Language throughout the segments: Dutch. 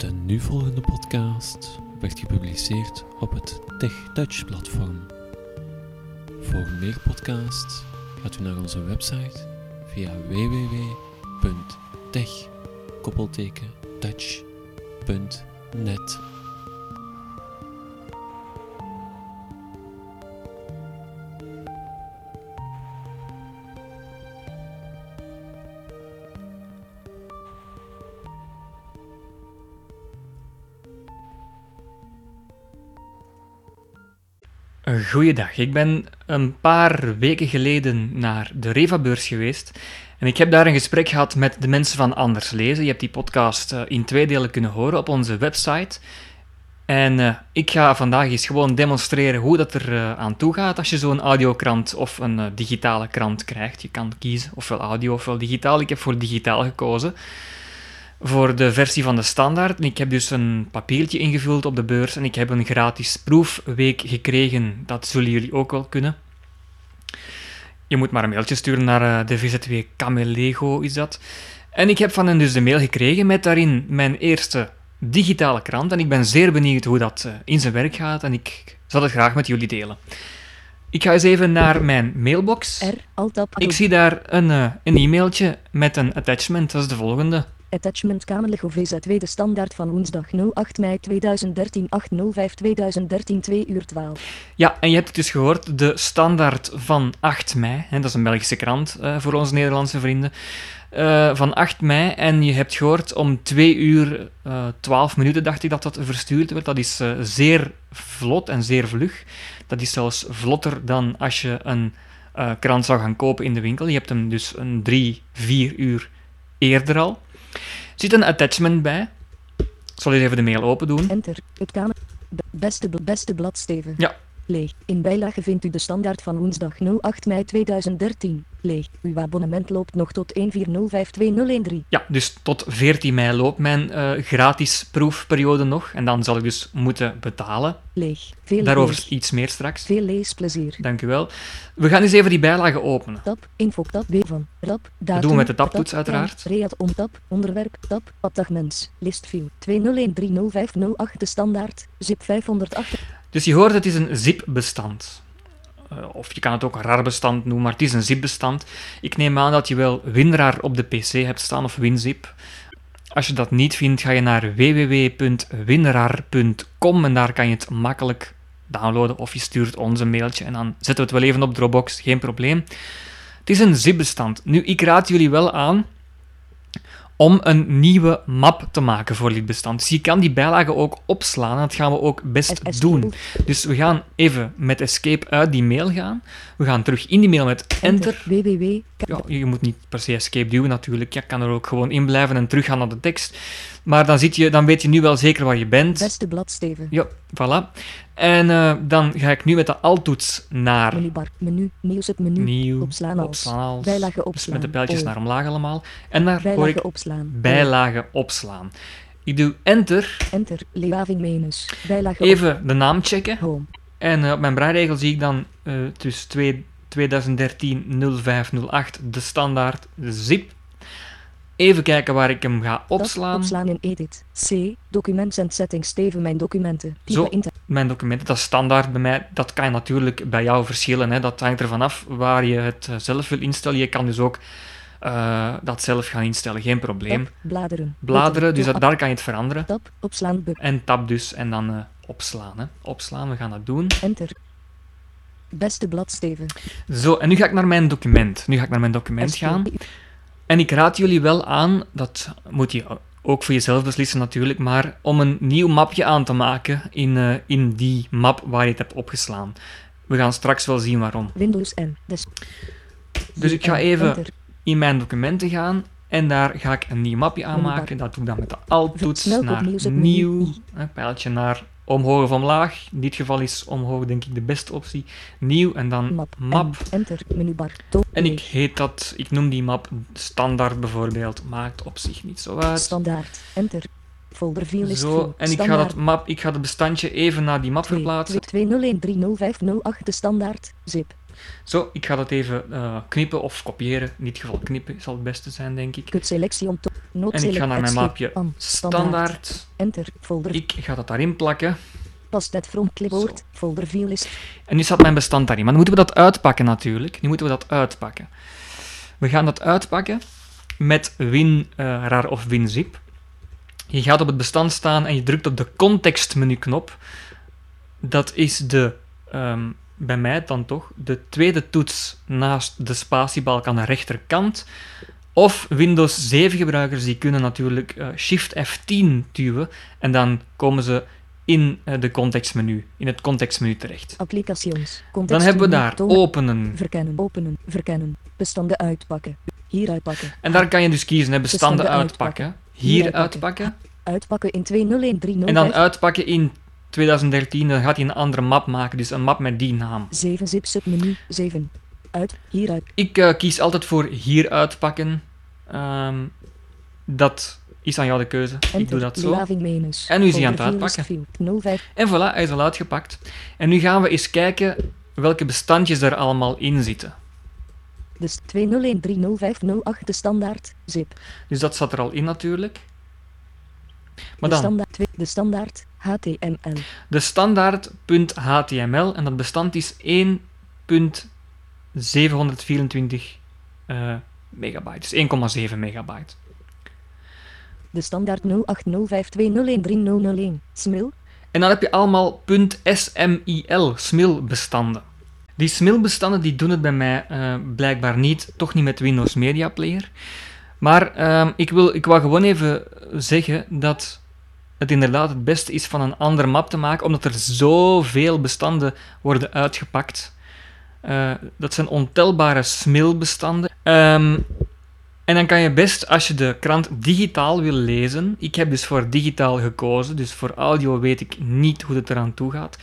De nu volgende podcast werd gepubliceerd op het TechTouch platform. Voor meer podcasts gaat u naar onze website via www.tech-touch.net. Goeiedag, ik ben een paar weken geleden naar de Reva-beurs geweest en ik heb daar een gesprek gehad met de mensen van Anders Lezen. Je hebt die podcast eh, in twee delen kunnen horen op onze website. En eh, ik ga vandaag eens gewoon demonstreren hoe dat er eh, aan toe gaat als je zo'n audiokrant of een digitale krant krijgt. Je kan kiezen ofwel audio ofwel digitaal. Ik heb voor digitaal gekozen voor de versie van de standaard. Ik heb dus een papiertje ingevuld op de beurs en ik heb een gratis proefweek gekregen. Dat zullen jullie ook wel kunnen. Je moet maar een mailtje sturen naar uh, de VZW Camelego, is dat. En ik heb van hen dus de mail gekregen met daarin mijn eerste digitale krant. En ik ben zeer benieuwd hoe dat uh, in zijn werk gaat en ik zal het graag met jullie delen. Ik ga eens even naar mijn mailbox. Ik zie daar een, uh, een e-mailtje met een attachment, dat is de volgende. Attachment Kamerlego VZW de standaard van woensdag 08 mei 2013 805 2013 2 uur 12. Ja, en je hebt het dus gehoord, de standaard van 8 mei, hè, dat is een Belgische krant uh, voor onze Nederlandse vrienden, uh, van 8 mei. En je hebt gehoord om 2 uur uh, 12 minuten, dacht ik dat dat verstuurd werd. Dat is zeer vlot en zeer vlug. Dat is zelfs vlotter dan als je een krant zou gaan kopen in de winkel. Je hebt hem dus een 3, 4 uur eerder al. Er zit een attachment bij. Ik zal eens even de mail open doen. Enter. Het kamer. Beste, beste bladsteven. Ja. Leeg. In bijlage vindt u de standaard van woensdag 08 mei 2013. Leeg. Uw abonnement loopt nog tot 1405213. Ja, dus tot 14 mei loopt mijn uh, gratis proefperiode nog. En dan zal ik dus moeten betalen. Leeg. Veel Daarover leeg. iets meer straks. Veel leesplezier. Dank u wel. We gaan eens even die bijlage openen. Tab, info, tab, B van, rap, datum. Dat doen we met de tabtoets uiteraard. Read om tab, onderwerp, tab, abdagmens, listview, 20130508 de standaard, zip 508. Dus je hoort, het is een zip-bestand. Uh, of je kan het ook een RAR-bestand noemen, maar het is een zip-bestand. Ik neem aan dat je wel WinRAR op de PC hebt staan of WinZip. Als je dat niet vindt, ga je naar www.winrar.com en daar kan je het makkelijk downloaden of je stuurt ons een mailtje en dan zetten we het wel even op Dropbox, geen probleem. Het is een zip-bestand. Nu, ik raad jullie wel aan om een nieuwe map te maken voor dit bestand. Dus je kan die bijlagen ook opslaan en dat gaan we ook best doen. Dus we gaan even met escape uit die mail gaan. We gaan terug in die mail met enter. www. Ja, je moet niet per se escape duwen natuurlijk. Je kan er ook gewoon in blijven en terug gaan naar de tekst. Maar dan, zit je, dan weet je nu wel zeker waar je bent. Beste bladsteven. Ja, voilà. En uh, dan ga ik nu met de alt-toets naar... Menubar, menu, nieuws het menu, Nieuw, opslaan als, opslaan als. bijlage opslaan. Dus met de pijltjes oh. naar omlaag allemaal. En daar bijlage hoor ik opslaan. bijlagen opslaan. Ik doe enter. Enter, Leaving Menus, bijlage Even de naam checken. Home. En uh, op mijn breiregel zie ik dan uh, dus 2, 2013 0508 de standaard zip. Even kijken waar ik hem ga opslaan. Opslaan in edit. C. Documents en settings. Steven mijn documenten. Zo, mijn documenten, dat is standaard bij mij. Dat kan natuurlijk bij jou verschillen. Hè. Dat hangt ervan af waar je het zelf wil instellen. Je kan dus ook uh, dat zelf gaan instellen, geen probleem. Tab, bladeren. Bladeren, dus dat, daar kan je het veranderen. Tab, opslaan. En tab dus, en dan uh, opslaan. Hè. Opslaan, we gaan dat doen. Enter. Beste bladsteven. Zo, en nu ga ik naar mijn document. Nu ga ik naar mijn document gaan. En ik raad jullie wel aan, dat moet je ook voor jezelf beslissen natuurlijk, maar om een nieuw mapje aan te maken in, uh, in die map waar je het hebt opgeslaan. We gaan straks wel zien waarom. Windows N. Dus, dus ik ga even in mijn documenten gaan en daar ga ik een nieuw mapje aanmaken. Dat doe ik dan met de Alt-toets naar nieuw, een pijltje naar omhoog of omlaag. In dit geval is omhoog denk ik de beste optie. Nieuw en dan map. map. Enter, menubar. En ik heet dat, ik noem die map standaard bijvoorbeeld. Maakt op zich niet zo uit. Standaard. Enter. Folder file list Zo, en ik ga, dat map, ik ga het bestandje even naar die map verplaatsen. 20130508 de standaard, zip. Zo, ik ga dat even uh, knippen of kopiëren. In dit geval knippen zal het beste zijn, denk ik. Selectie om En ik ga naar mijn an, standaard. Enter. Folder. Ik ga dat daarin plakken. Pastet from clipboard. Folder viewlist. En nu staat mijn bestand daarin. Maar nu moeten we dat uitpakken natuurlijk. Nu moeten we dat uitpakken. We gaan dat uitpakken met WinRAR of WinZip. Je gaat op het bestand staan en je drukt op de contextmenu-knop. Dat is de, ehm, bij mij dan toch, de tweede toets naast de spatiebalk aan de rechterkant. Of Windows 7 gebruikers die kunnen natuurlijk eh, Shift F10 duwen en dan komen ze in eh, de contextmenu, in het contextmenu terecht. Applications. Dan hebben we daar tonen, openen. Verkennen. Openen. Verkennen. Bestanden uitpakken. Hier uitpakken. En daar kan je dus kiezen, hè, bestanden Bestanden uitpakken. Hier uitpakken. Uitpakken in 201305. En dan uitpakken in 2013, dan gaat hij een andere map maken, dus een map met die naam. 7 zip submenu 7. Uit. Hieruit. Ik eh, kies altijd voor hier uitpakken. Ehm, dat is aan jou de keuze. Enter. Ik doe dat zo. En nu is hij aan het uitpakken. view. 05. En voilà, hij is al uitgepakt. En nu gaan we eens kijken welke bestandjes er allemaal in zitten. Dus 20130508 de standaard. Zip. Dus dat zat er al in natuurlijk. Maar de dan, standaard. De standaard. HTML. de standaard.html en dat bestand is 1.724 eh, megabyte. Dus 1,7 megabyte. De standaard 080520130001. Smil. En dan heb je allemaal .smil, SMIL-bestanden. Die SMIL-bestanden die doen het bij mij eh, blijkbaar niet, toch niet met Windows Media Player. Maar ehm, ik, wil, ik wou gewoon even zeggen dat het inderdaad het beste is van een andere map te maken, omdat er zoveel bestanden worden uitgepakt. Eh, dat zijn ontelbare SMIL-bestanden. Ehm, en dan kan je best, als je de krant digitaal wil lezen, ik heb dus voor digitaal gekozen, dus voor audio weet ik niet hoe het eraan toe gaat.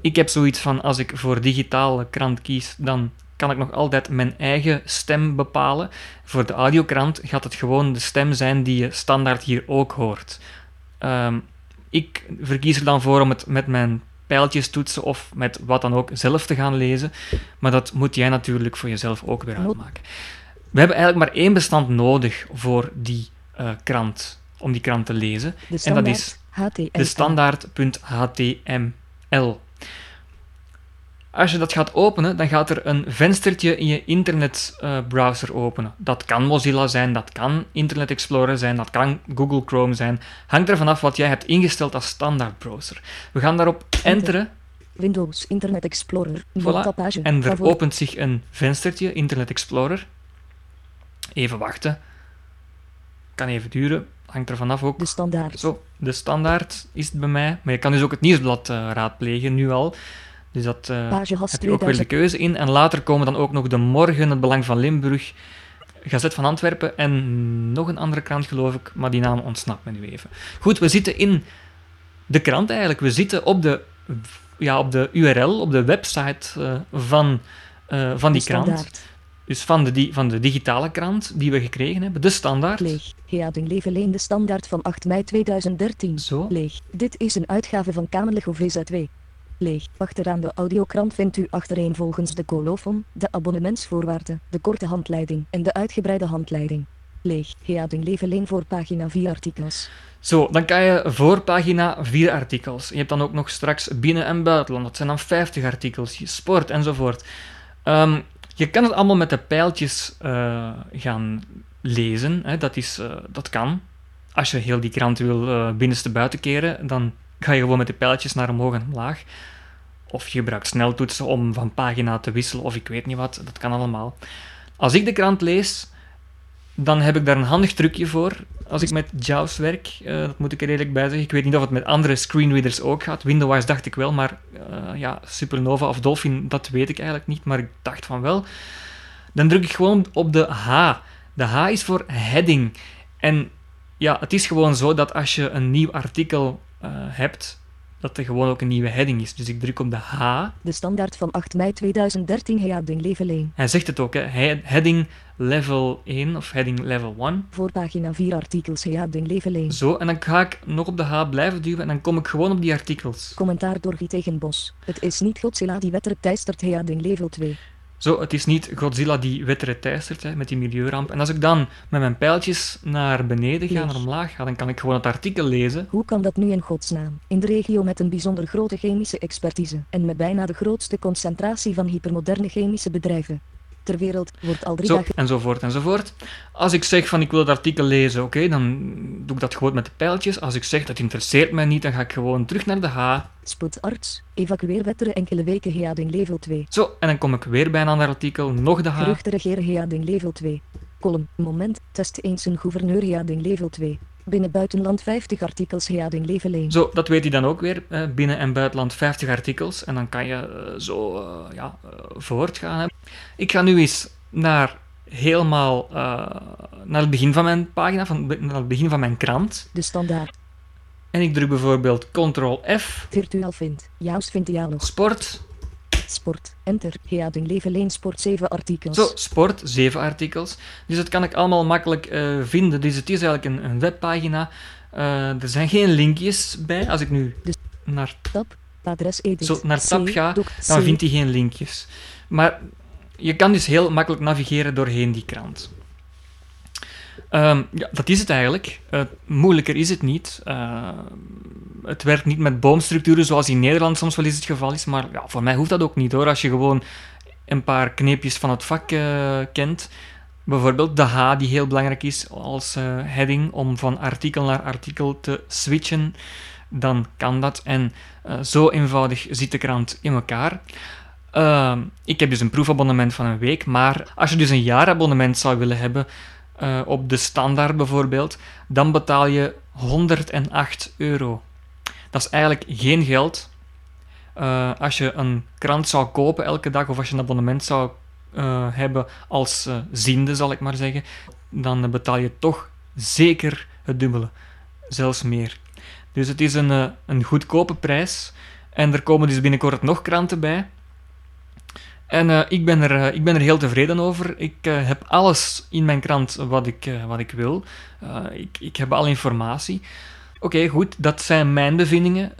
Ik heb zoiets van, als ik voor digitale krant kies, dan kan ik nog altijd mijn eigen stem bepalen. Voor de audiokrant gaat het gewoon de stem zijn die je standaard hier ook hoort. Ehm, ik verkies er dan voor om het met mijn pijltjes toetsen of met wat dan ook zelf te gaan lezen. Maar dat moet jij natuurlijk voor jezelf ook weer uitmaken. We hebben eigenlijk maar één bestand nodig voor die eh, krant, om die krant te lezen. En dat is de standaard.html. Als je dat gaat openen, dan gaat er een venstertje in je internetbrowser openen. Dat kan Mozilla zijn, dat kan Internet Explorer zijn, dat kan Google Chrome zijn. Hangt er vanaf wat jij hebt ingesteld als standaard browser. We gaan daarop enteren Windows Internet Explorer. Voilà. En er opent zich een venstertje, Internet Explorer. Even wachten. Kan even duren, hangt er vanaf ook. De standaard. Zo, de standaard is het bij mij. Maar je kan dus ook het nieuwsblad eh, raadplegen, nu al. Dus dat has heb je ook weer de 2000. keuze in. En later komen dan ook nog de Morgen, het Belang van Limburg, Gazet van Antwerpen en nog een andere krant, geloof ik. Maar die naam ontsnapt me nu even. Goed, we zitten in de krant eigenlijk. We zitten op de, ja, op de URL, op de website eh, van, eh, van die De krant. Dus van de, di- van de digitale krant die we gekregen hebben. De standaard. Leeg. Heading Leveleen de standaard van 8 mei 2013. Zo. Leeg. Dit is een uitgave van Kamerlego VZW. Leeg. Achteraan de audiokrant vindt u achtereenvolgens de colofon, de abonnementsvoorwaarden, de korte handleiding en de uitgebreide handleiding. Leeg. Heading Leveleen voor pagina 4 artikels. Zo, dan kan je voor pagina vier artikels. Je hebt dan ook nog straks binnen- en buitenland. Dat zijn dan 50 artikels, sport enzovoort. Ehm, je kan het allemaal met de pijltjes eh, gaan lezen. Hè. Dat, is, eh, dat kan. Als je heel die krant wil eh, binnenste buiten keren, dan ga je gewoon met de pijltjes naar omhoog en omlaag. Of je gebruikt sneltoetsen om van pagina te wisselen, of ik weet niet wat. Dat kan allemaal. Als ik de krant lees, dan heb ik daar een handig trucje voor. Als ik met JAWS werk, eh, dat moet ik er eerlijk bij zeggen. Ik weet niet of het met andere screenreaders ook gaat. Windows dacht ik wel, maar eh, ja, Supernova of Dolphin, dat weet ik eigenlijk niet. Maar ik dacht van wel. Dan druk ik gewoon op de H. De H is voor heading. En ja, het is gewoon zo dat als je een nieuw artikel eh, hebt, dat er gewoon ook een nieuwe heading is. Dus ik druk op de H. De standaard van 8 mei 2013 Heading Leveleen. Hij zegt het ook, hè. He- heading level 1 of heading level 1. Voor pagina 4 artikels Heading Leveleen. Zo, en dan ga ik nog op de H blijven duwen en dan kom ik gewoon op die artikels. Commentaar door Guy Tegenbos. Het is niet Godzilla die wettelijk teistert Heading Level 2. Zo, het is niet Godzilla die wetteren teistert hè, met die milieuramp. En als ik dan met mijn pijltjes naar beneden ga, naar omlaag ga, dan kan ik gewoon het artikel lezen. Hoe kan dat nu in godsnaam? In de regio met een bijzonder grote chemische expertise en met bijna de grootste concentratie van hypermoderne chemische bedrijven ter wereld wordt al drie Zo, dagen enzovoort, enzovoort. Als ik zeg van ik wil het artikel lezen, oké, dan doe ik dat gewoon met de pijltjes. Als ik zeg dat interesseert mij niet, dan ga ik gewoon terug naar de H. spoedarts, evacueer wetteren enkele weken heading level 2. Zo, en dan kom ik weer bij een ander artikel, nog de H. Geruchten regeren heading level 2. Column, moment, test eens een gouverneur heading level 2. Binnen buitenland 50 artikels heading level 1. Zo, dat weet hij dan ook weer. binnen en buitenland 50 artikels. En dan kan je eh, zo eh, ja, eh, voortgaan. Hè. Ik ga nu eens naar helemaal naar het begin van mijn pagina, van, naar het begin van mijn krant. De standaard, En ik druk bijvoorbeeld Ctrl F, virtual vind, Jaus vindt Janos, sport. Sport, enter, heading level 1 sport 7 artikels. Zo, sport, 7 artikels. Dus dat kan ik allemaal makkelijk eh, vinden. Dus het is eigenlijk een, een webpagina. Eh, er zijn geen linkjes bij. Als ik nu Dus- naar, Tab, adres edit. Zo, naar tab C, ga, doc, dan vindt hij geen linkjes. Maar je kan dus heel makkelijk navigeren doorheen die krant. Ehm, ja, dat is het eigenlijk. Eh, moeilijker is het niet. Eh, het werkt niet met boomstructuren zoals in Nederland soms wel eens het geval is. Maar ja, voor mij hoeft dat ook niet hoor. Als je gewoon een paar kneepjes van het vak eh, kent. Bijvoorbeeld de H, die heel belangrijk is als eh, heading om van artikel naar artikel te switchen. Dan kan dat. En zo eenvoudig zit de krant in elkaar. Ehm, ik heb dus een proefabonnement van een week, maar als je dus een jaarabonnement zou willen hebben, eh, op de standaard bijvoorbeeld, dan betaal je 108 euro. Dat is eigenlijk geen geld. Eh, als je een krant zou kopen elke dag, of als je een abonnement zou eh, hebben als ziende, zal ik maar zeggen, dan betaal je toch zeker het dubbele. Zelfs meer. Dus het is een, een goedkope prijs. En er komen dus binnenkort nog kranten bij. En eh, ik, ben er, eh, ik ben er heel tevreden over. Ik eh, heb alles in mijn krant wat ik, wat ik wil. Ik, ik heb alle informatie. Oké, goed, dat zijn mijn bevindingen.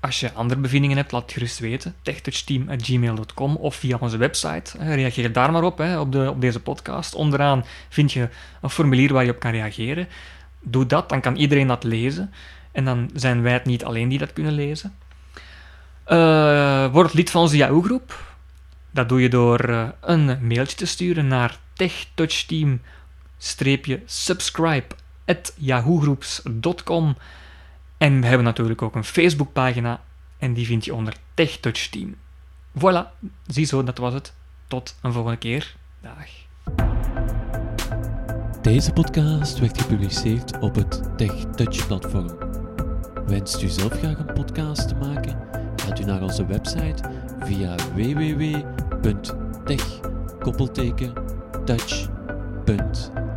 Als je andere bevindingen hebt, laat het gerust weten. techtouchteam.gmail.com of via onze website. Reageer daar maar op, hè, op, de, op deze podcast. Onderaan vind je een formulier waar je op kan reageren. Doe dat, dan kan iedereen dat lezen. En dan zijn wij het niet alleen die dat kunnen lezen. Word lid van onze Yahoo-groep. Dat doe je door eh, een mailtje te sturen naar techtouchteam-subscribe yahoogroeps.com En we hebben natuurlijk ook een Facebookpagina en die vind je onder TechTouchTeam. Voilà, ziezo, dat was het. Tot een volgende keer. Dag. Deze podcast werd gepubliceerd op het TechTouch-platform. Wenst u zelf graag een podcast te maken? Gaat u naar onze website via www.tech-touch.nl